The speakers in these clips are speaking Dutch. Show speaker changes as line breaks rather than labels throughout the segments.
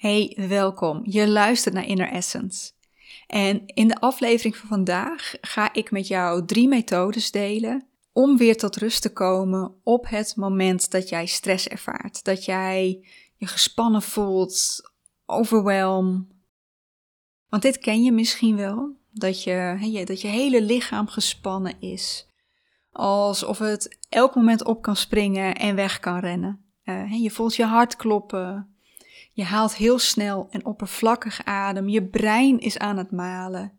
Hey, welkom. Je luistert naar Inner Essence. En in de aflevering van vandaag ga ik met jou drie methodes delen om weer tot rust te komen op het moment dat jij stress ervaart. Dat jij je gespannen voelt, overwhelm. Want dit ken je misschien wel, dat je, dat je hele lichaam gespannen is. Alsof het elk moment op kan springen en weg kan rennen. Uh, je voelt je hart kloppen, je haalt heel snel en oppervlakkig adem. Je brein is aan het malen.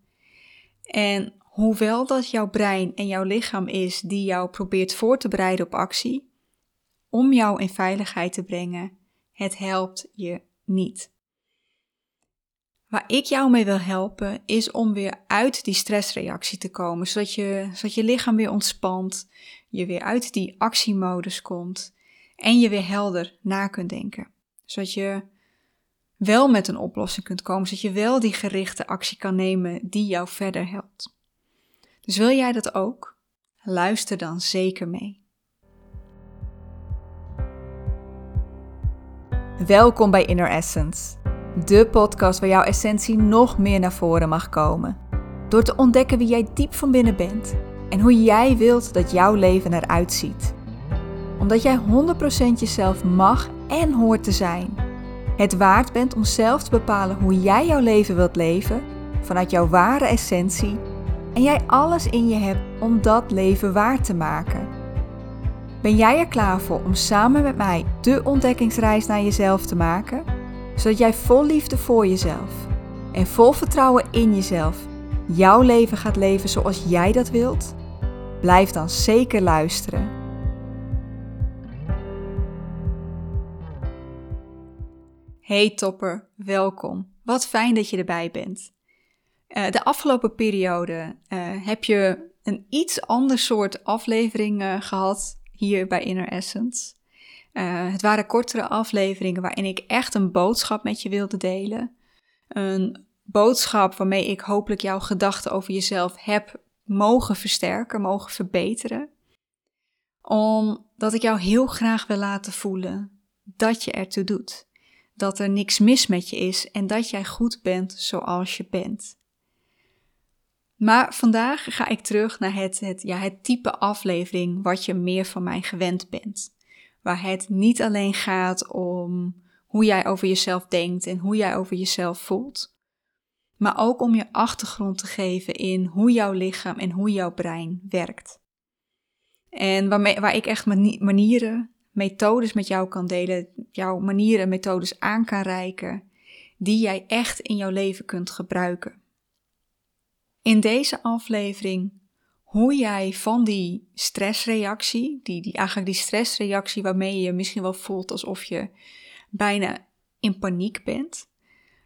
En hoewel dat jouw brein en jouw lichaam is die jou probeert voor te bereiden op actie, om jou in veiligheid te brengen, het helpt je niet. Waar ik jou mee wil helpen is om weer uit die stressreactie te komen, zodat je, zodat je lichaam weer ontspant, je weer uit die actiemodus komt en je weer helder na kunt denken. Zodat je wel met een oplossing kunt komen, zodat je wel die gerichte actie kan nemen die jou verder helpt. Dus wil jij dat ook? Luister dan zeker mee. Welkom bij Inner Essence, de podcast waar jouw essentie nog meer naar voren mag komen. Door te ontdekken wie jij diep van binnen bent en hoe jij wilt dat jouw leven eruit ziet. Omdat jij 100% jezelf mag en hoort te zijn het waard bent om zelf te bepalen hoe jij jouw leven wilt leven vanuit jouw ware essentie en jij alles in je hebt om dat leven waar te maken. Ben jij er klaar voor om samen met mij de ontdekkingsreis naar jezelf te maken, zodat jij vol liefde voor jezelf en vol vertrouwen in jezelf jouw leven gaat leven zoals jij dat wilt? Blijf dan zeker luisteren. Hey topper, welkom. Wat fijn dat je erbij bent. Uh, de afgelopen periode uh, heb je een iets ander soort aflevering uh, gehad hier bij Inner Essence. het waren kortere afleveringen waarin ik echt een boodschap met je wilde delen. Een boodschap waarmee ik hopelijk jouw gedachten over jezelf heb mogen versterken, mogen verbeteren. Omdat ik jou heel graag wil laten voelen dat je ertoe doet dat er niks mis met je is en dat jij goed bent zoals je bent. Maar vandaag ga ik terug naar het, het, ja, het type aflevering wat je meer van mij gewend bent. Waar het niet alleen gaat om hoe jij over jezelf denkt en hoe jij over jezelf voelt, maar ook om je achtergrond te geven in hoe jouw lichaam en hoe jouw brein werkt. En waarmee, waar ik echt manieren methodes met jou kan delen, jouw manieren en methodes aan kan reiken, die jij echt in jouw leven kunt gebruiken. In deze aflevering hoe jij van die stressreactie, die, die, eigenlijk die stressreactie waarmee je je misschien wel voelt alsof je bijna in paniek bent,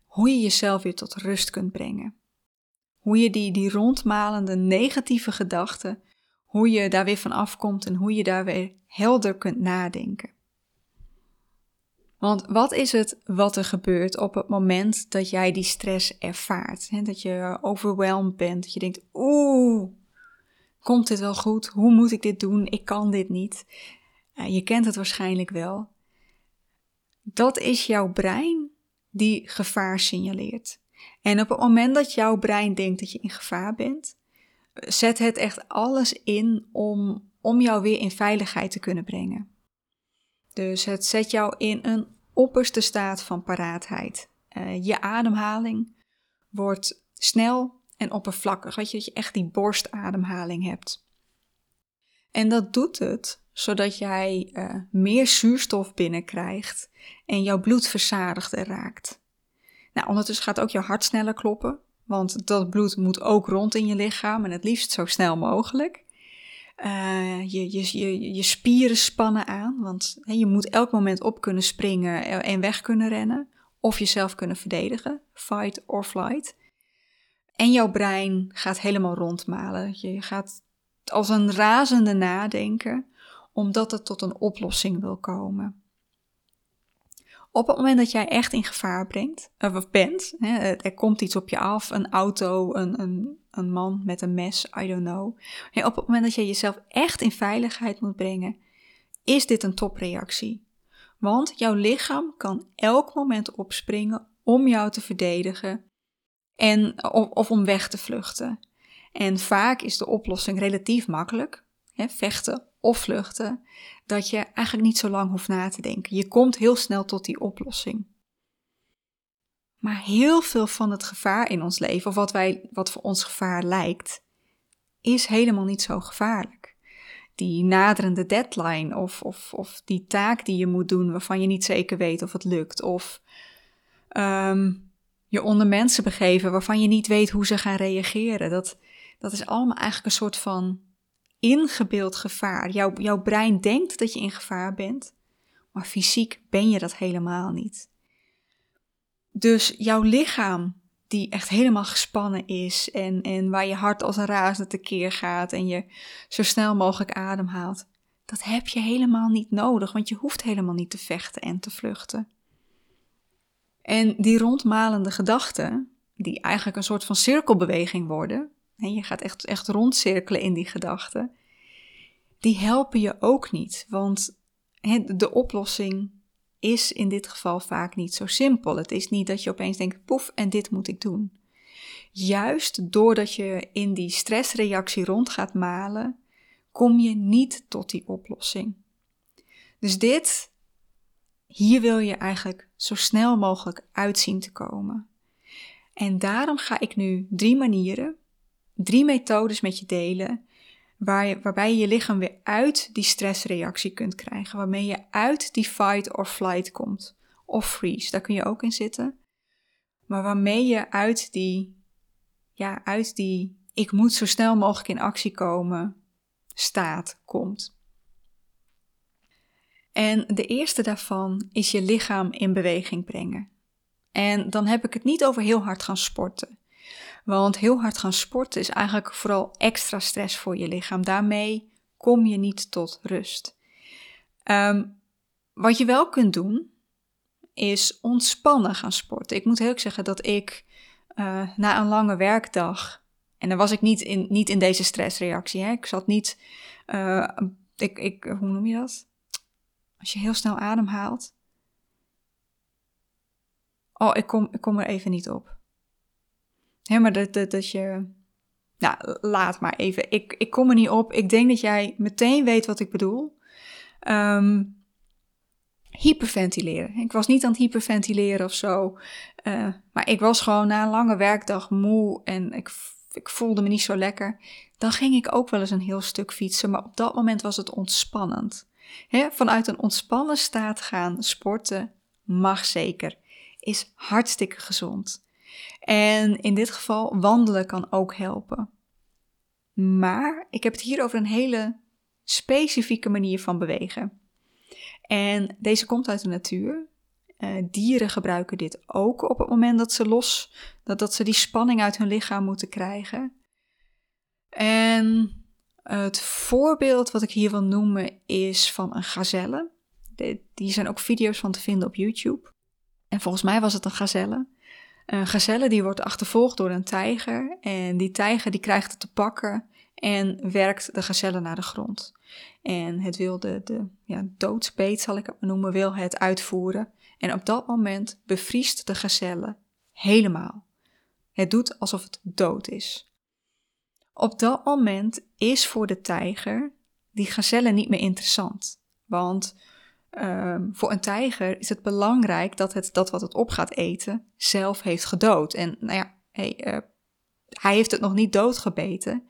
hoe je jezelf weer tot rust kunt brengen. Hoe je die, die rondmalende negatieve gedachten hoe je daar weer van afkomt en hoe je daar weer helder kunt nadenken. Want wat is het wat er gebeurt op het moment dat jij die stress ervaart? Hè? Dat je overweldigd bent, dat je denkt, oeh, komt dit wel goed? Hoe moet ik dit doen? Ik kan dit niet. je kent het waarschijnlijk wel. Dat is jouw brein die gevaar signaleert. En op het moment dat jouw brein denkt dat je in gevaar bent, zet het echt alles in om, om jou weer in veiligheid te kunnen brengen. Dus het zet jou in een opperste staat van paraatheid. Uh, je ademhaling wordt snel en oppervlakkig, weet je, dat je echt die borstademhaling hebt. En dat doet het zodat jij uh, meer zuurstof binnenkrijgt en jouw bloed verzadigder raakt. Nou, ondertussen gaat ook je hart sneller kloppen, want dat bloed moet ook rond in je lichaam en het liefst zo snel mogelijk. Uh, je, je, je, je spieren spannen aan, want je moet elk moment op kunnen springen en weg kunnen rennen. Of jezelf kunnen verdedigen, fight or flight. En jouw brein gaat helemaal rondmalen. Je gaat als een razende nadenken, omdat het tot een oplossing wil komen. Op het moment dat jij echt in gevaar brengt, of bent, hè, er komt iets op je af, een auto, een, een, een man met een mes, I don't know. op het moment dat jij jezelf echt in veiligheid moet brengen, is dit een topreactie. Want jouw lichaam kan elk moment opspringen om jou te verdedigen en, of, of om weg te vluchten. En vaak is de oplossing relatief makkelijk, hè, vechten of vluchten, dat je eigenlijk niet zo lang hoeft na te denken. Je komt heel snel tot die oplossing. Maar heel veel van het gevaar in ons leven, of wat, wij, wat voor ons gevaar lijkt, is helemaal niet zo gevaarlijk. Die naderende deadline of, of, of die taak die je moet doen waarvan je niet zeker weet of het lukt. Of ehm, je onder mensen begeven waarvan je niet weet hoe ze gaan reageren. Dat, dat is allemaal eigenlijk een soort van ingebeeld gevaar. Jouw, jouw brein denkt dat je in gevaar bent, maar fysiek ben je dat helemaal niet. Dus jouw lichaam, die echt helemaal gespannen is en, en waar je hart als een razende tekeer gaat en je zo snel mogelijk ademhaalt, dat heb je helemaal niet nodig, want je hoeft helemaal niet te vechten en te vluchten. En die rondmalende gedachten, die eigenlijk een soort van cirkelbeweging worden, en je gaat echt, echt rondcirkelen in die gedachten, die helpen je ook niet. Want de oplossing is in dit geval vaak niet zo simpel. Het is niet dat je opeens denkt, poef, en dit moet ik doen. Juist doordat je in die stressreactie rond gaat malen, kom je niet tot die oplossing. Dus dit, hier wil je eigenlijk zo snel mogelijk uitzien te komen. En daarom ga ik nu drie manieren, drie methodes met je delen waar je, waarbij je je lichaam weer uit die stressreactie kunt krijgen, waarmee je uit die fight or flight komt. Of freeze, daar kun je ook in zitten. Maar waarmee je uit die, ja, uit die ik moet zo snel mogelijk in actie komen staat komt. En de eerste daarvan is je lichaam in beweging brengen. En dan heb ik het niet over heel hard gaan sporten. Want heel hard gaan sporten is eigenlijk vooral extra stress voor je lichaam. Daarmee kom je niet tot rust. Ehm, wat je wel kunt doen, is ontspannen gaan sporten. Ik moet heel zeggen dat ik uh, na een lange werkdag, en dan was ik niet in, niet in deze stressreactie, hè? ik zat niet, uh, ik, ik, hoe noem je dat? Als je heel snel ademhaalt. Oh, ik kom, ik kom er even niet op. Hé, maar dat, dat, dat je. Nou, laat maar even. Ik, ik kom er niet op. Ik denk dat jij meteen weet wat ik bedoel. Um, hyperventileren. Ik was niet aan het hyperventileren of zo. Uh, maar ik was gewoon na een lange werkdag moe en ik, ik voelde me niet zo lekker. Dan ging ik ook wel eens een heel stuk fietsen. Maar op dat moment was het ontspannend. Vanuit een ontspannen staat gaan sporten mag zeker. Is hartstikke gezond. En in dit geval wandelen kan ook helpen. Maar ik heb het hier over een hele specifieke manier van bewegen. En deze komt uit de natuur. Uh, dieren gebruiken dit ook op het moment dat ze los, dat, dat ze die spanning uit hun lichaam moeten krijgen. En het voorbeeld wat ik hier wil noemen is van een gazelle. De, die zijn ook video's van te vinden op YouTube. En volgens mij was het een gazelle. Een gazelle die wordt achtervolgd door een tijger en die tijger die krijgt het te pakken en werkt de gazelle naar de grond. En het wil de, de ja, doodsbeet, zal ik het noemen, wil het uitvoeren. En op dat moment bevriest de gazelle helemaal. Het doet alsof het dood is. Op dat moment is voor de tijger die gazelle niet meer interessant. Want Um, voor een tijger is het belangrijk dat het dat wat het op gaat eten zelf heeft gedood. En nou ja, uh, hij heeft het nog niet doodgebeten.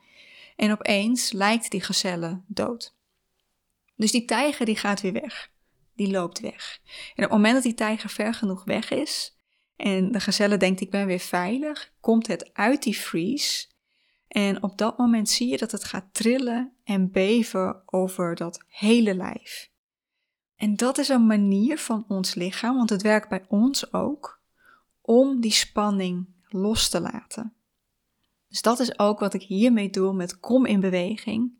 En opeens lijkt die gazelle dood. Dus die tijger die gaat weer weg. Die loopt weg. En op het moment dat die tijger ver genoeg weg is en de gazelle denkt ik ben weer veilig, komt het uit die freeze. En op dat moment zie je dat het gaat trillen en beven over dat hele lijf. En dat is een manier van ons lichaam, want het werkt bij ons ook, om die spanning los te laten. Dus dat is ook wat ik hiermee doe met kom in beweging.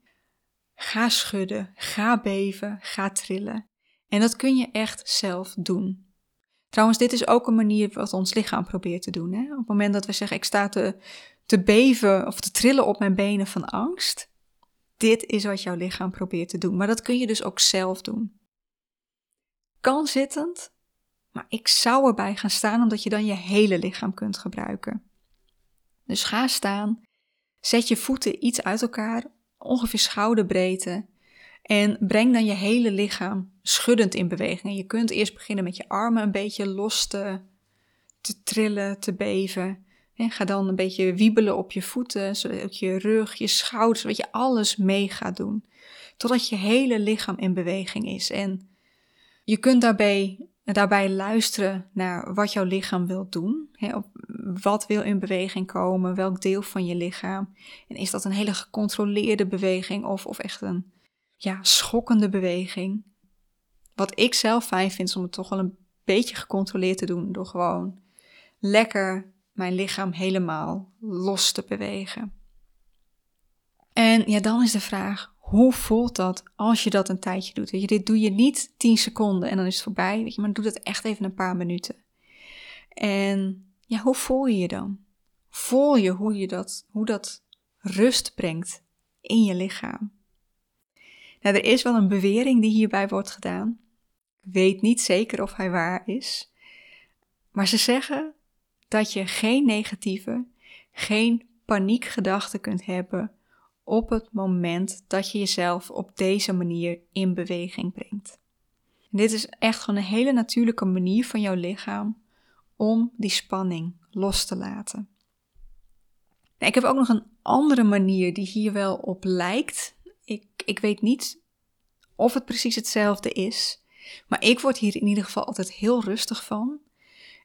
Ga schudden, ga beven, ga trillen. En dat kun je echt zelf doen. Trouwens, dit is ook een manier wat ons lichaam probeert te doen. Hè? Op het moment dat we zeggen, ik sta te, te beven of te trillen op mijn benen van angst. Dit is wat jouw lichaam probeert te doen. Maar dat kun je dus ook zelf doen. Kan zittend, maar ik zou erbij gaan staan omdat je dan je hele lichaam kunt gebruiken. Dus ga staan, zet je voeten iets uit elkaar, ongeveer schouderbreedte, en breng dan je hele lichaam schuddend in beweging. je kunt eerst beginnen met je armen een beetje los te, te trillen, te beven. En ga dan een beetje wiebelen op je voeten, zodat je rug, je schouders, zodat je alles mee gaat doen. Totdat je hele lichaam in beweging is. En je kunt daarbij, daarbij luisteren naar wat jouw lichaam wil doen. Hè, op, wat wil in beweging komen, welk deel van je lichaam. En is dat een hele gecontroleerde beweging of, of echt een ja, schokkende beweging? Wat ik zelf fijn vind, is om het toch wel een beetje gecontroleerd te doen. Door gewoon lekker mijn lichaam helemaal los te bewegen. En ja, dan is de vraag: hoe voelt dat als je dat een tijdje doet? Weet je, dit doe je niet 10 seconden en dan is het voorbij, weet je, maar doe dat echt even een paar minuten. En ja, hoe voel je je dan? Voel je hoe, je dat, hoe dat rust brengt in je lichaam? Nou, er is wel een bewering die hierbij wordt gedaan. Ik weet niet zeker of hij waar is. Maar ze zeggen dat je geen negatieve, geen paniekgedachten kunt hebben op het moment dat je jezelf op deze manier in beweging brengt. dit is echt gewoon een hele natuurlijke manier van jouw lichaam om die spanning los te laten. Nou, ik heb ook nog een andere manier die hier wel op lijkt. Ik, ik weet niet of het precies hetzelfde is, maar ik word hier in ieder geval altijd heel rustig van.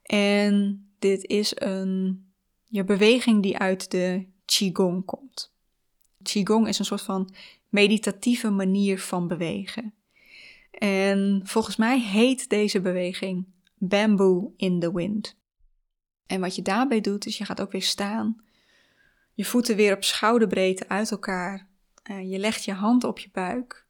En dit is een je beweging die uit de Qigong komt. Qigong is een soort van meditatieve manier van bewegen. En volgens mij heet deze beweging Bamboo in the Wind. En wat je daarbij doet, is je gaat ook weer staan. Je voeten weer op schouderbreedte uit elkaar. Uh, je legt je hand op je buik.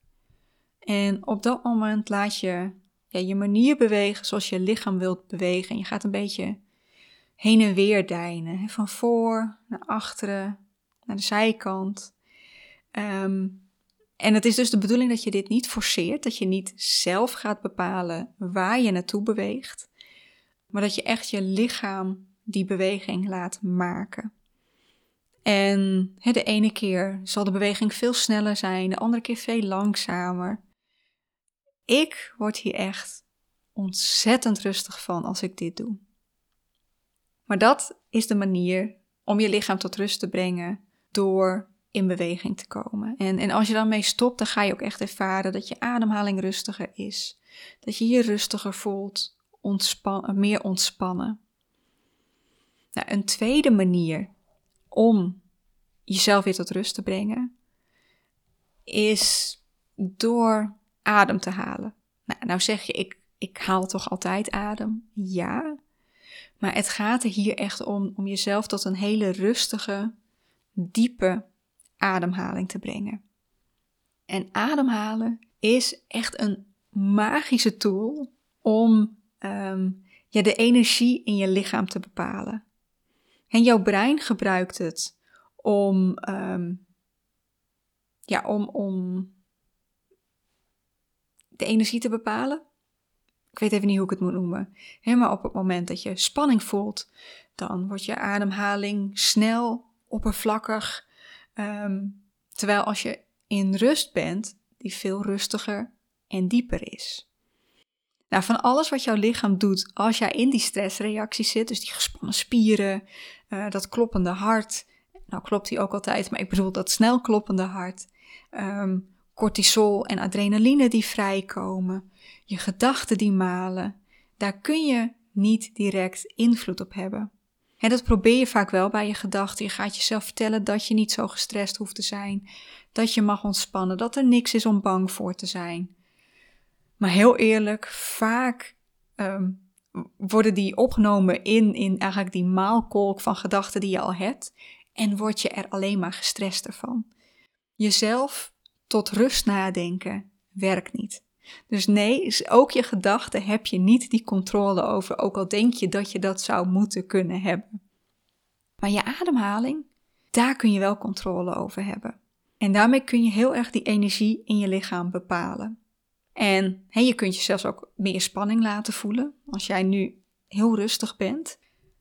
En op dat moment laat je ja, je manier bewegen zoals je lichaam wilt bewegen. En je gaat een beetje heen en weer deinen. Van voor naar achteren, naar de zijkant. Ehm, en het is dus de bedoeling dat je dit niet forceert, dat je niet zelf gaat bepalen waar je naartoe beweegt, maar dat je echt je lichaam die beweging laat maken. En de ene keer zal de beweging veel sneller zijn, de andere keer veel langzamer. Ik word hier echt ontzettend rustig van als ik dit doe. Maar dat is de manier om je lichaam tot rust te brengen door in beweging te komen. En, en als je dan mee stopt, dan ga je ook echt ervaren dat je ademhaling rustiger is. Dat je je rustiger voelt, ontspan, meer ontspannen. Nou, een tweede manier om jezelf weer tot rust te brengen, is door adem te halen. Nou, nou zeg je, ik, ik haal toch altijd adem? Ja. Maar het gaat er hier echt om, om jezelf tot een hele rustige, diepe ademhaling te brengen. En ademhalen is echt een magische tool om um, ja, de energie in je lichaam te bepalen. En jouw brein gebruikt het om, um, ja, om, om de energie te bepalen. Ik weet even niet hoe ik het moet noemen. maar op het moment dat je spanning voelt, dan wordt je ademhaling snel, oppervlakkig. Ehm, terwijl als je in rust bent, die veel rustiger en dieper is. Nou, van alles wat jouw lichaam doet als jij in die stressreactie zit, dus die gespannen spieren, uh, dat kloppende hart, nou klopt die ook altijd, maar ik bedoel dat snel kloppende hart, um, cortisol en adrenaline die vrijkomen, je gedachten die malen, daar kun je niet direct invloed op hebben. En dat probeer je vaak wel bij je gedachten. Je gaat jezelf vertellen dat je niet zo gestrest hoeft te zijn, dat je mag ontspannen, dat er niks is om bang voor te zijn. Maar heel eerlijk, vaak um, worden die opgenomen in, in eigenlijk die maalkolk van gedachten die je al hebt en word je er alleen maar gestrest van. Jezelf tot rust nadenken werkt niet. Dus nee, ook je gedachten heb je niet die controle over, ook al denk je dat je dat zou moeten kunnen hebben. Maar je ademhaling, daar kun je wel controle over hebben. En daarmee kun je heel erg die energie in je lichaam bepalen. En je kunt jezelf ook meer spanning laten voelen. Als jij nu heel rustig bent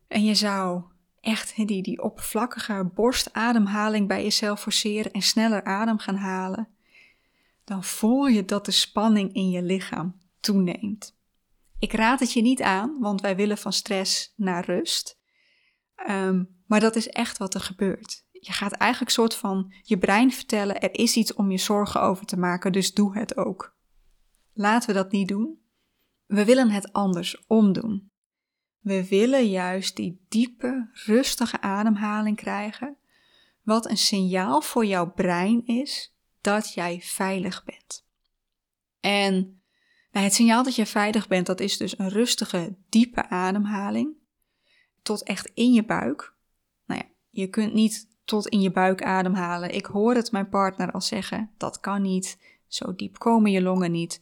en je zou echt die, die oppervlakkige borstademhaling bij jezelf forceren en sneller adem gaan halen, dan voel je dat de spanning in je lichaam toeneemt. Ik raad het je niet aan, want wij willen van stress naar rust. Ehm, maar dat is echt wat er gebeurt. Je gaat eigenlijk soort van je brein vertellen: er is iets om je zorgen over te maken, dus doe het ook. Laten we dat niet doen. We willen het anders omdoen. We willen juist die diepe, rustige ademhaling krijgen, wat een signaal voor jouw brein is dat jij veilig bent. En nou, het signaal dat je veilig bent, dat is dus een rustige, diepe ademhaling tot echt in je buik. Nou ja, je kunt niet tot in je buik ademhalen. Ik hoor het mijn partner al zeggen, dat kan niet. Zo diep komen je longen niet.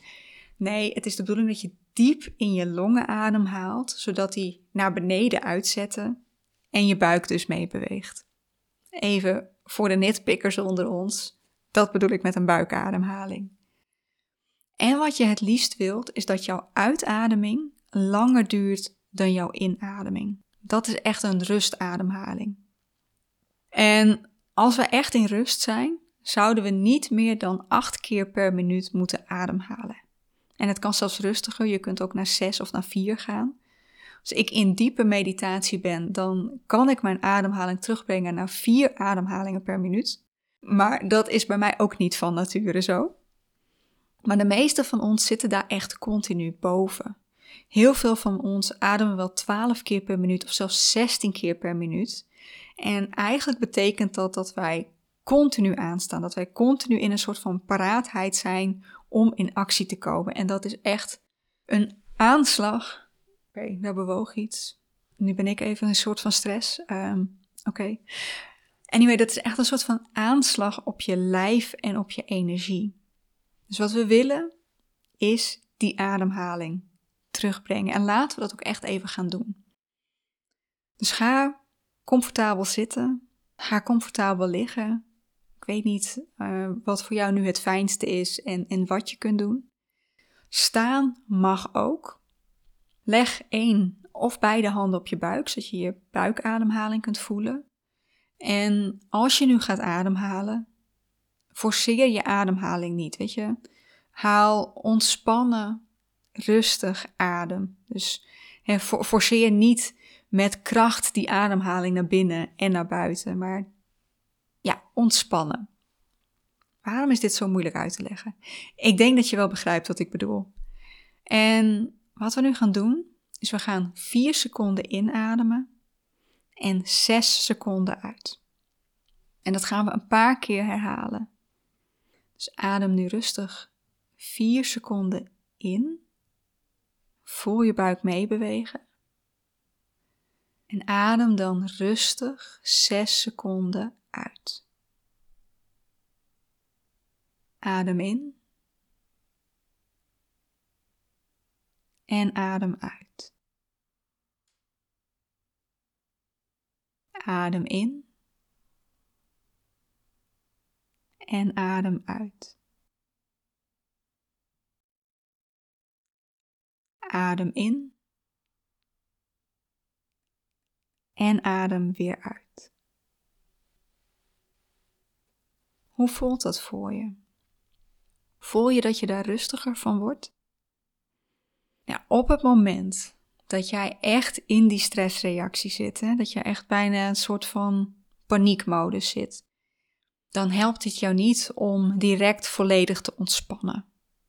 Nee, het is de bedoeling dat je diep in je longen ademhaalt, zodat die naar beneden uitzetten en je buik dus mee beweegt. Even voor de nitpickers onder ons, dat bedoel ik met een buikademhaling. En wat je het liefst wilt, is dat jouw uitademing langer duurt dan jouw inademing. Dat is echt een rustademhaling. En als we echt in rust zijn, zouden we niet meer dan acht keer per minuut moeten ademhalen. En het kan zelfs rustiger, je kunt ook naar zes of naar vier gaan. Als ik in diepe meditatie ben, dan kan ik mijn ademhaling terugbrengen naar vier ademhalingen per minuut. Maar dat is bij mij ook niet van nature zo. Maar de meeste van ons zitten daar echt continu boven. Heel veel van ons ademen wel 12 keer per minuut of zelfs 16 keer per minuut. En eigenlijk betekent dat dat wij continu aanstaan, dat wij continu in een soort van paraatheid zijn om in actie te komen. En dat is echt een aanslag. Oké, okay, daar bewoog iets. Nu ben ik even een soort van stress. Um, Oké. Anyway, dat is echt een soort van aanslag op je lijf en op je energie. Dus wat we willen is die ademhaling terugbrengen. En laten we dat ook echt even gaan doen. Dus ga comfortabel zitten. Ga comfortabel liggen. Ik weet niet uh, wat voor jou nu het fijnste is en, en wat je kunt doen. Staan mag ook. Leg één of beide handen op je buik, zodat je je buikademhaling kunt voelen. En als je nu gaat ademhalen, forceer je ademhaling niet, weet je. Haal ontspannen, rustig adem. Dus he, forceer niet met kracht die ademhaling naar binnen en naar buiten, maar ja, ontspannen. Waarom is dit zo moeilijk uit te leggen? Ik denk dat je wel begrijpt wat ik bedoel. En wat we nu gaan doen, is we gaan 4 seconden inademen en 6 seconden uit. En dat gaan we een paar keer herhalen. Dus adem nu rustig 4 seconden in. Voel je buik meebewegen. En adem dan rustig 6 seconden uit. Adem in. En adem uit. Adem in. En adem uit. Adem in. En adem weer uit. Hoe voelt dat voor je? Voel je dat je daar rustiger van wordt? Ja, op het moment dat jij echt in die stressreactie zit, hè, dat je echt bijna een soort van paniekmodus zit, dan helpt het jou niet om direct volledig te ontspannen.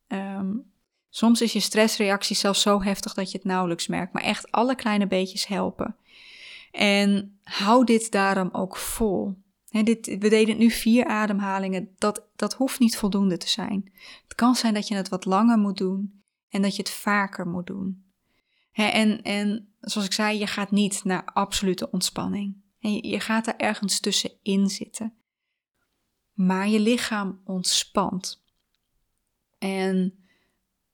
Um, soms is je stressreactie zelfs zo heftig dat je het nauwelijks merkt, maar echt alle kleine beetjes helpen. En hou dit daarom ook vol dit, we deden nu vier ademhalingen. Dat, dat hoeft niet voldoende te zijn. Het kan zijn dat je het wat langer moet doen en dat je het vaker moet doen. En, en zoals ik zei, je gaat niet naar absolute ontspanning. je, gaat er ergens tussenin zitten. Maar je lichaam ontspant. En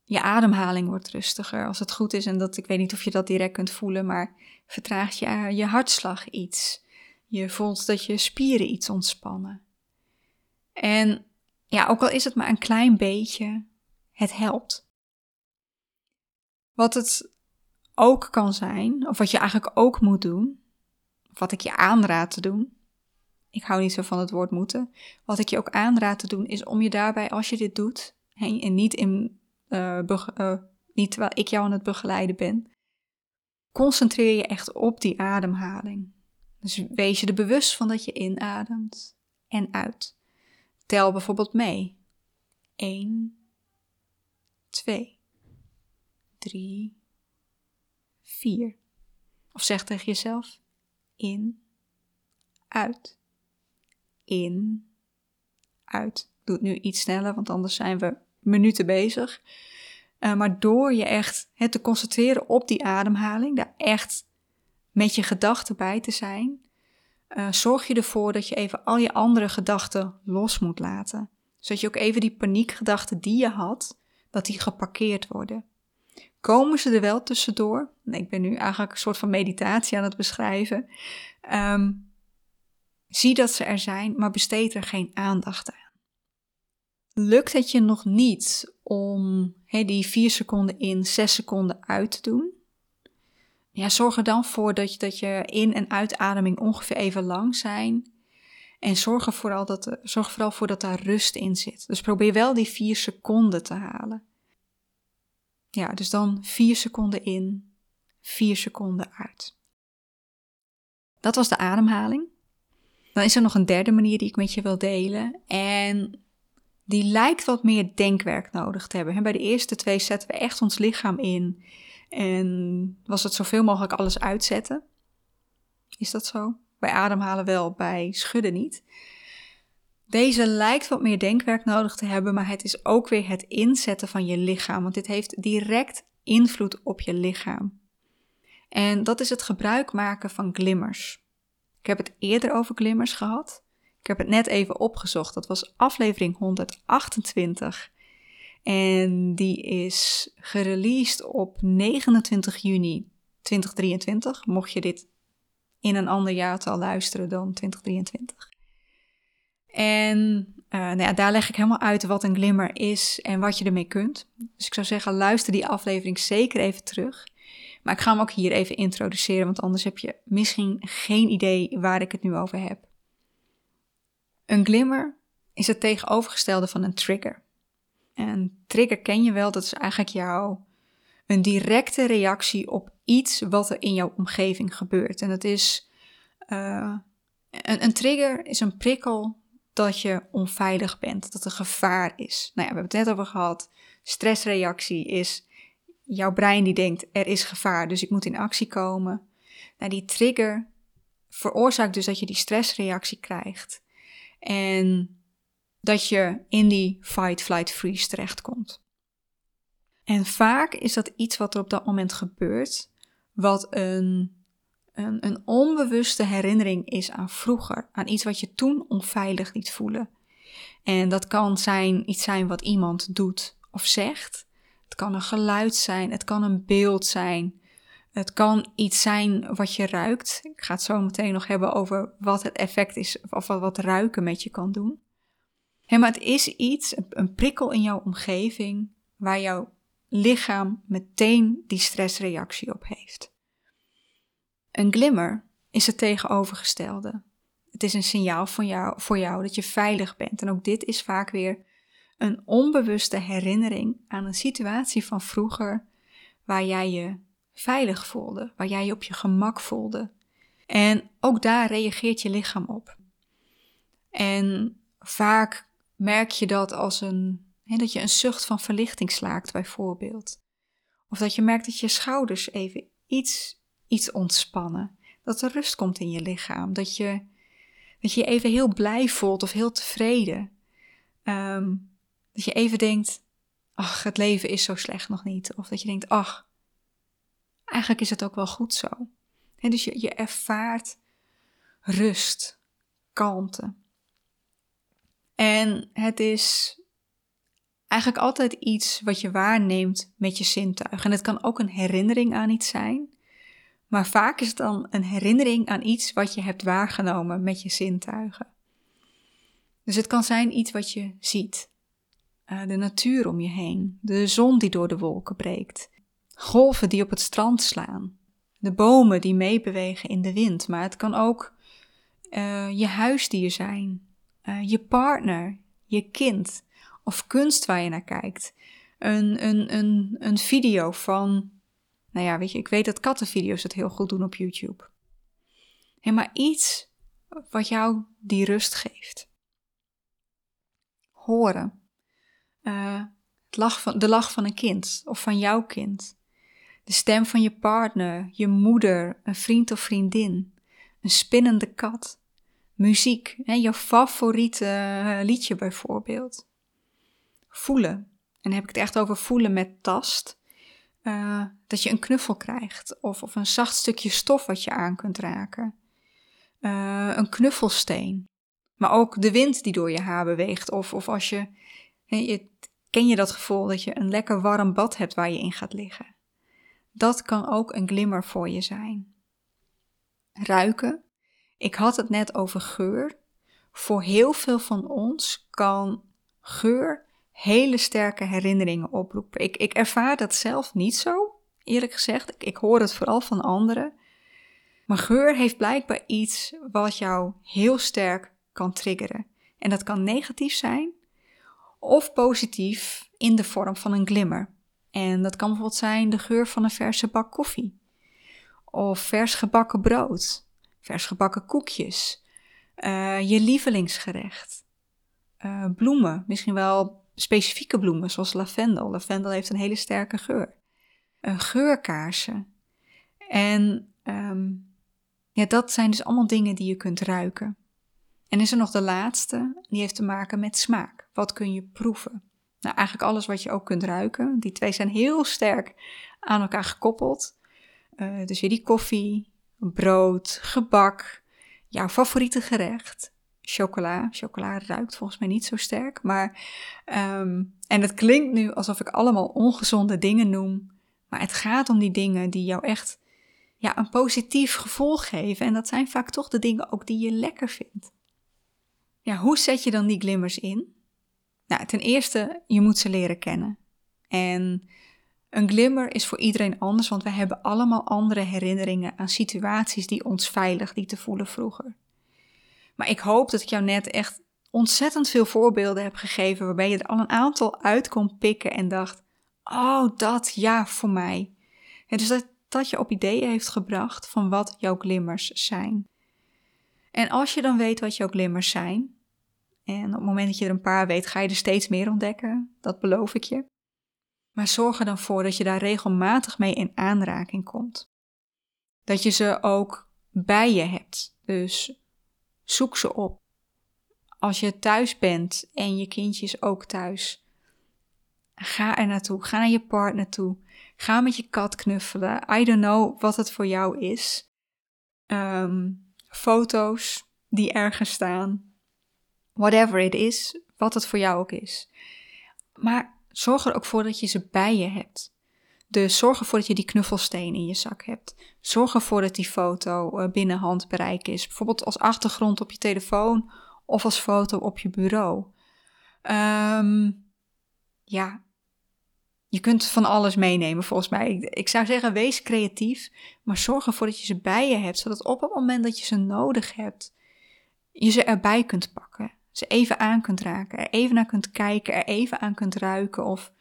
je ademhaling wordt rustiger als het goed is. En dat, ik weet niet of je dat direct kunt voelen, maar vertraagt je, je hartslag iets. Je voelt dat je spieren iets ontspannen. En ja, ook al is het maar een klein beetje, het helpt. Wat het ook kan zijn, of wat je eigenlijk ook moet doen, of wat ik je aanraad te doen. Ik hou niet zo van het woord moeten. Wat ik je ook aanraad te doen, is om je daarbij, als je dit doet, en niet, in, uh, uh, niet terwijl ik jou aan het begeleiden ben, concentreer je echt op die ademhaling. Dus wees je er bewust van dat je inademt en uit. Tel bijvoorbeeld mee. 1, 2, 3, 4. Of zeg tegen jezelf: in, uit, in, uit. Doe het nu iets sneller, want anders zijn we minuten bezig. Uh, maar door je echt hè, te concentreren op die ademhaling, daar echt met je gedachten bij te zijn, uh, zorg je ervoor dat je even al je andere gedachten los moet laten. Zodat je ook even die paniekgedachten die je had, dat die geparkeerd worden. Komen ze er wel tussendoor? Ik ben nu eigenlijk een soort van meditatie aan het beschrijven. Um, zie dat ze er zijn, maar besteed er geen aandacht aan. Lukt het je nog niet om die vier seconden in, zes seconden uit te doen? Ja, zorg er dan voor dat je, dat je in- en uitademing ongeveer even lang zijn. En zorg er vooral, dat, zorg vooral voor dat daar rust in zit. Dus probeer wel die vier seconden te halen. Ja, dus dan vier seconden in, vier seconden uit. Dat was de ademhaling. Dan is er nog een derde manier die ik met je wil delen. En die lijkt wat meer denkwerk nodig te hebben. bij de eerste twee zetten we echt ons lichaam in. En was het zoveel mogelijk alles uitzetten. Is dat zo? Bij ademhalen wel, bij schudden niet. Deze lijkt wat meer denkwerk nodig te hebben, maar het is ook weer het inzetten van je lichaam, want dit heeft direct invloed op je lichaam. En dat is het gebruik maken van glimmers. Ik heb het eerder over glimmers gehad. Ik heb het net even opgezocht. Dat was aflevering 128. En die is gereleased op 29 juni 2023. Mocht je dit in een ander jaartal luisteren dan 2023. En uh, nou ja, daar leg ik helemaal uit wat een glimmer is en wat je ermee kunt. Dus ik zou zeggen, luister die aflevering zeker even terug. Maar ik ga hem ook hier even introduceren, want anders heb je misschien geen idee waar ik het nu over heb. Een glimmer is het tegenovergestelde van een trigger. En een trigger ken je wel, dat is eigenlijk jouw een directe reactie op iets wat er in jouw omgeving gebeurt. En dat is uh, een, een trigger is een prikkel dat je onveilig bent, dat er gevaar is. Nou ja, we hebben het net over gehad. Stressreactie is jouw brein die denkt er is gevaar, dus ik moet in actie komen. Nou, die trigger veroorzaakt dus dat je die stressreactie krijgt. En dat je in die fight, flight, freeze terechtkomt. En vaak is dat iets wat er op dat moment gebeurt, wat een een, een onbewuste herinnering is aan vroeger, aan iets wat je toen onveilig liet voelen. En dat kan zijn iets zijn wat iemand doet of zegt. Het kan een geluid zijn, het kan een beeld zijn. Het kan iets zijn wat je ruikt. Ik ga het zo meteen nog hebben over wat het effect is, of wat, ruiken met je kan doen. maar het is iets, een prikkel in jouw omgeving, waar jouw lichaam meteen die stressreactie op heeft. Een glimmer is het tegenovergestelde. Het is een signaal voor jou, voor jou dat je veilig bent. En ook dit is vaak weer een onbewuste herinnering aan een situatie van vroeger waar jij je veilig voelde, waar jij je op je gemak voelde. En ook daar reageert je lichaam op. En vaak merk je dat als een, dat je een zucht van verlichting slaakt, bijvoorbeeld. Of dat je merkt dat je schouders even iets iets ontspannen. Dat er rust komt in je lichaam. Dat je dat je, je even heel blij voelt of heel tevreden. Ehm, dat je even denkt: ach, het leven is zo slecht nog niet. Of dat je denkt: ach, eigenlijk is het ook wel goed zo. En dus je, je ervaart rust, kalmte. En het is eigenlijk altijd iets wat je waarneemt met je zintuigen. En het kan ook een herinnering aan iets zijn. Maar vaak is het dan een herinnering aan iets wat je hebt waargenomen met je zintuigen. Dus het kan zijn iets wat je ziet, eh, de natuur om je heen, de zon die door de wolken breekt, golven die op het strand slaan, de bomen die meebewegen in de wind, maar het kan ook uh, je huisdier zijn, uh, je partner, je kind. Of kunst waar je naar kijkt. Een, een, een, een video van, nou ja, weet je, ik weet dat kattenvideo's het heel goed doen op YouTube. Hey, maar iets wat jou die rust geeft. Horen. Het lach van, de lach van een kind of van jouw kind. De stem van je partner, je moeder, een vriend of vriendin. Een spinnende kat. Muziek, hè, jouw favoriete eh, liedje bijvoorbeeld. Voelen. En dan heb ik het echt over voelen met tast. Uh, dat je een knuffel krijgt of, of een zacht stukje stof wat je aan kunt raken. Uh, een knuffelsteen. Maar ook de wind die door je haar beweegt. Of, of als je, je, Ken je dat gevoel dat je een lekker warm bad hebt waar je in gaat liggen? Dat kan ook een glimmer voor je zijn. Ruiken. Ik had het net over geur. Voor heel veel van ons kan geur hele sterke herinneringen oproepen. Ik, ik ervaar dat zelf niet zo, eerlijk gezegd. Ik, ik hoor het vooral van anderen. Maar geur heeft blijkbaar iets wat jou heel sterk kan triggeren. En dat kan negatief zijn of positief in de vorm van een glimmer. En dat kan bijvoorbeeld zijn de geur van een verse bak koffie. Of vers gebakken brood. Vers gebakken koekjes. Uh, je lievelingsgerecht. Uh, bloemen, misschien wel specifieke bloemen zoals lavendel. Lavendel heeft een hele sterke geur. Uh, geurkaarsen. En um, ja, dat zijn dus allemaal dingen die je kunt ruiken. En is er nog de laatste, die heeft te maken met smaak. Wat kun je proeven? Nou, eigenlijk alles wat je ook kunt ruiken. Die twee zijn heel sterk aan elkaar gekoppeld. Uh, dus weer die koffie, brood, gebak, jouw favoriete gerecht, chocola. Chocola ruikt volgens mij niet zo sterk, maar um, en het klinkt nu alsof ik allemaal ongezonde dingen noem, maar het gaat om die dingen die jou echt ja, een positief gevoel geven en dat zijn vaak toch de dingen ook die je lekker vindt. Ja, hoe zet je dan die glimmers in? Nou, ten eerste, je moet ze leren kennen. En een glimmer is voor iedereen anders, want we hebben allemaal andere herinneringen aan situaties die ons veilig lieten voelen vroeger. Maar ik hoop dat ik jou net echt ontzettend veel voorbeelden heb gegeven waarbij je er al een aantal uit kon pikken en dacht: Oh, dat ja, voor mij. dus dat, dat je op ideeën heeft gebracht van wat jouw glimmers zijn. En als je dan weet wat jouw glimmers zijn, en op het moment dat je er een paar weet, ga je er steeds meer ontdekken. Dat beloof ik je. Maar zorg er dan voor dat je daar regelmatig mee in aanraking komt. Dat je ze ook bij je hebt. Dus zoek ze op. Als je thuis bent en je kindje is ook thuis, ga er naartoe. Ga naar je partner toe. Ga met je kat knuffelen. I don't know wat het voor jou is. Um, foto's die ergens staan whatever it is, wat het voor jou ook is. Maar zorg er ook voor dat je ze bij je hebt. Dus zorg ervoor dat je die knuffelsteen in je zak hebt. Zorg ervoor dat die foto uh, binnen handbereik is. Bijvoorbeeld als achtergrond op je telefoon of als foto op je bureau. Um, ja, je kunt van alles meenemen volgens mij. Ik, ik, zou zeggen, wees creatief, maar zorg ervoor dat je ze bij je hebt, zodat op het moment dat je ze nodig hebt, je ze erbij kunt pakken ze even aan kunt raken, er even naar kunt kijken, er even aan kunt ruiken of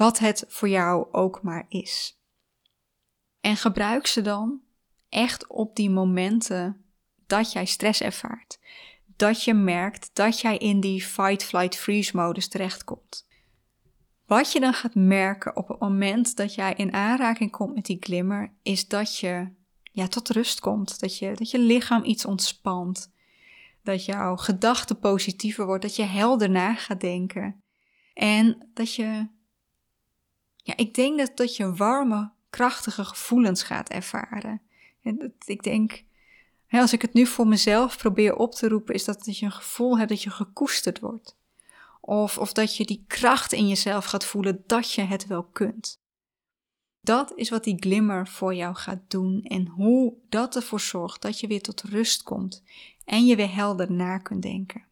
wat het voor jou ook maar is. En gebruik ze dan echt op die momenten dat jij stress ervaart. Dat je merkt dat jij in die fight, flight, freeze modus terechtkomt. Wat je dan gaat merken op het moment dat jij in aanraking komt met die glimmer, is dat je ja, tot rust komt. Dat je, dat je lichaam iets ontspant dat jouw gedachte positiever wordt, dat je helder na gaat denken. En dat je, ja, ik denk dat, dat je warme, krachtige gevoelens gaat ervaren. En ik denk, als ik het nu voor mezelf probeer op te roepen, is dat, dat je een gevoel hebt dat je gekoesterd wordt. Of, of dat je die kracht in jezelf gaat voelen dat je het wel kunt. Dat is wat die glimmer voor jou gaat doen en hoe dat ervoor zorgt dat je weer tot rust komt en je weer helder na kunt denken.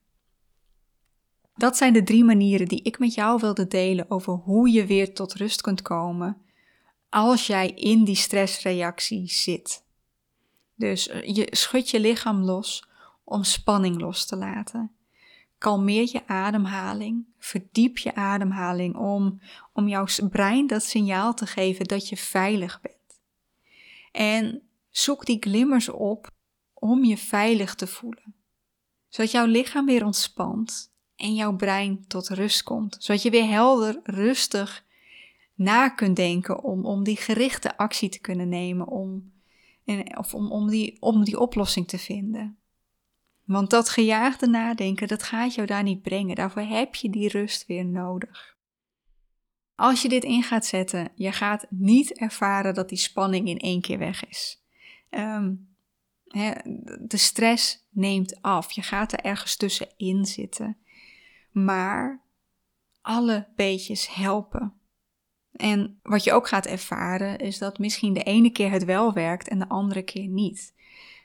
Dat zijn de drie manieren die ik met jou wilde delen over hoe je weer tot rust kunt komen als jij in die stressreactie zit. Dus eh, je schudt je lichaam los om spanning los te laten. Kalmeer je ademhaling, verdiep je ademhaling om, om jouw brein dat signaal te geven dat je veilig bent. En zoek die glimmers op om je veilig te voelen. Zodat jouw lichaam weer ontspant en jouw brein tot rust komt. Zodat je weer helder, rustig na kunt denken om, om die gerichte actie te kunnen nemen. Om, of om, om, die, om die oplossing te vinden. Want dat gejaagde nadenken, dat gaat jou daar niet brengen. Daarvoor heb je die rust weer nodig. Als je dit in gaat zetten, je gaat niet ervaren dat die spanning in één keer weg is. Ehm, de stress neemt af. Je gaat er ergens tussenin zitten. Maar alle beetjes helpen. En wat je ook gaat ervaren is dat misschien de ene keer het wel werkt en de andere keer niet.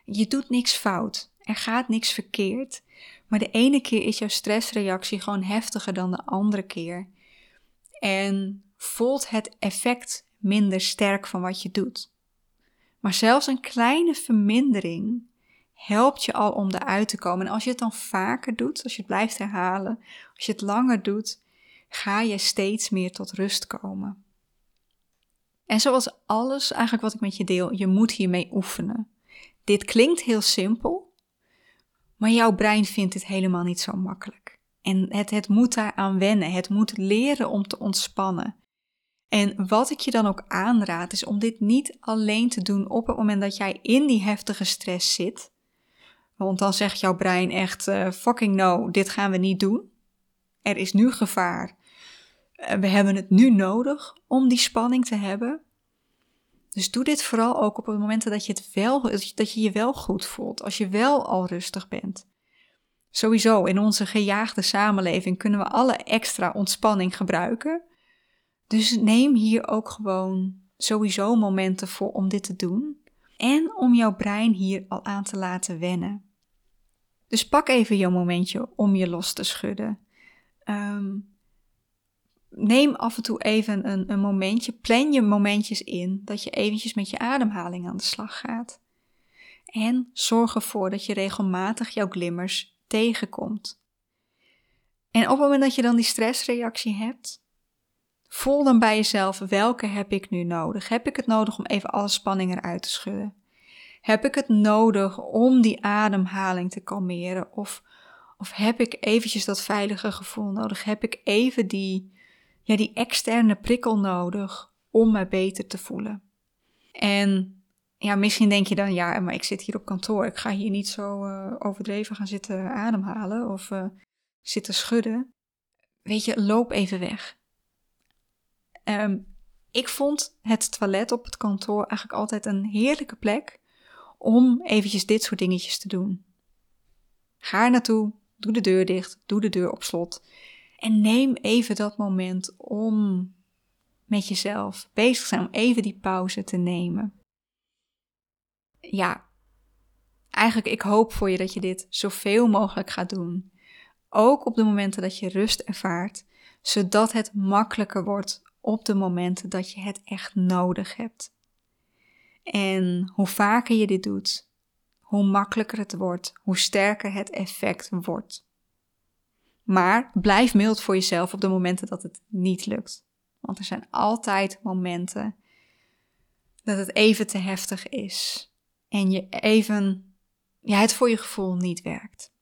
Je doet niks fout. Er gaat niks verkeerd. Maar de ene keer is jouw stressreactie gewoon heftiger dan de andere keer. En voelt het effect minder sterk van wat je doet. Maar zelfs een kleine vermindering helpt je al om eruit te komen. En als je het dan vaker doet, als je het blijft herhalen, als je het langer doet, ga je steeds meer tot rust komen. En zoals alles eigenlijk wat ik met je deel, je moet hiermee oefenen. Dit klinkt heel simpel, maar jouw brein vindt dit helemaal niet zo makkelijk. En het, het moet daaraan wennen. Het moet leren om te ontspannen. En wat ik je dan ook aanraad, is om dit niet alleen te doen op het moment dat jij in die heftige stress zit. Want dan zegt jouw brein echt: uh, fucking no, dit gaan we niet doen. Er is nu gevaar. Uh, we hebben het nu nodig om die spanning te hebben. Dus doe dit vooral ook op het moment dat je, het wel, dat je je wel goed voelt, als je wel al rustig bent. Sowieso, in onze gejaagde samenleving kunnen we alle extra ontspanning gebruiken. Dus neem hier ook gewoon sowieso momenten voor om dit te doen. En om jouw brein hier al aan te laten wennen. Dus pak even jouw momentje om je los te schudden. Ehm, neem af en toe even een, een momentje, plan je momentjes in dat je eventjes met je ademhaling aan de slag gaat. En zorg ervoor dat je regelmatig jouw glimmers tegenkomt. En op het moment dat je dan die stressreactie hebt, voel dan bij jezelf welke heb ik nu nodig? Heb ik het nodig om even alle spanning eruit te schudden? Heb ik het nodig om die ademhaling te kalmeren? Of, of heb ik eventjes dat veilige gevoel nodig? Heb ik even die, ja, die externe prikkel nodig om me beter te voelen? En ja, misschien denk je dan, ja, maar ik zit hier op kantoor. Ik ga hier niet zo uh, overdreven gaan zitten ademhalen of uh, zitten schudden. Weet je, loop even weg. Um, ik vond het toilet op het kantoor eigenlijk altijd een heerlijke plek om eventjes dit soort dingetjes te doen. Ga er naartoe, doe de deur dicht, doe de deur op slot en neem even dat moment om met jezelf bezig zijn, om even die pauze te nemen ja, eigenlijk ik hoop voor je dat je dit zoveel mogelijk gaat doen. Ook op de momenten dat je rust ervaart, zodat het makkelijker wordt op de momenten dat je het echt nodig hebt. En hoe vaker je dit doet, hoe makkelijker het wordt, hoe sterker het effect wordt. Maar blijf mild voor jezelf op de momenten dat het niet lukt. Want er zijn altijd momenten dat het even te heftig is en je even, ja, het voor je gevoel niet werkt.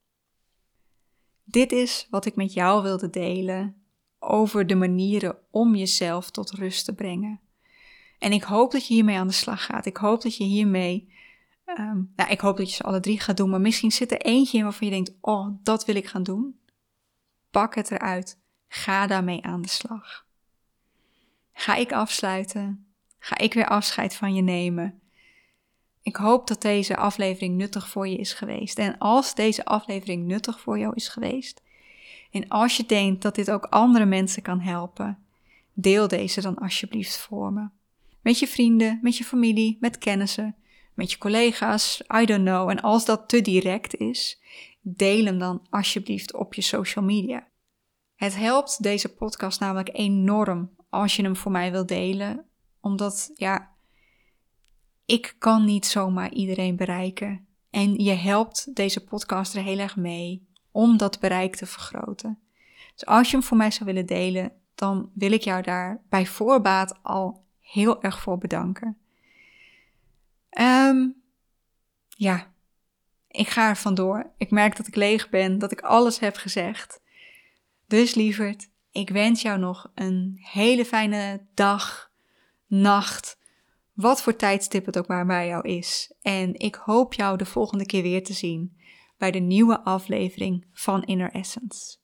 Dit is wat ik met jou wilde delen over de manieren om jezelf tot rust te brengen. En ik hoop dat je hiermee aan de slag gaat. Ik hoop dat je hiermee, um, nou, ik hoop dat je ze alle drie gaat doen, maar misschien zit er eentje in waarvan je denkt, oh, dat wil ik gaan doen. Pak het eruit. Ga daarmee aan de slag. Ga ik afsluiten? Ga ik weer afscheid van je nemen? Ik hoop dat deze aflevering nuttig voor je is geweest. En als deze aflevering nuttig voor jou is geweest, en als je denkt dat dit ook andere mensen kan helpen, deel deze dan alsjeblieft voor me. Met je vrienden, met je familie, met kennissen, met je collega's, I don't know. En als dat te direct is, deel hem dan alsjeblieft op je social media. Het helpt deze podcast namelijk enorm als je hem voor mij wilt delen, omdat ja, ik kan niet zomaar iedereen bereiken. En je helpt deze podcast er heel erg mee om dat bereik te vergroten. Dus als je hem voor mij zou willen delen, dan wil ik jou daar bij voorbaat al heel erg voor bedanken. Um, ja, ik ga er vandoor. Ik merk dat ik leeg ben, dat ik alles heb gezegd. Dus lieverd, ik wens jou nog een hele fijne dag, nacht, wat voor tijdstip het ook maar bij jou is. En ik hoop jou de volgende keer weer te zien bij de nieuwe aflevering van Inner Essence.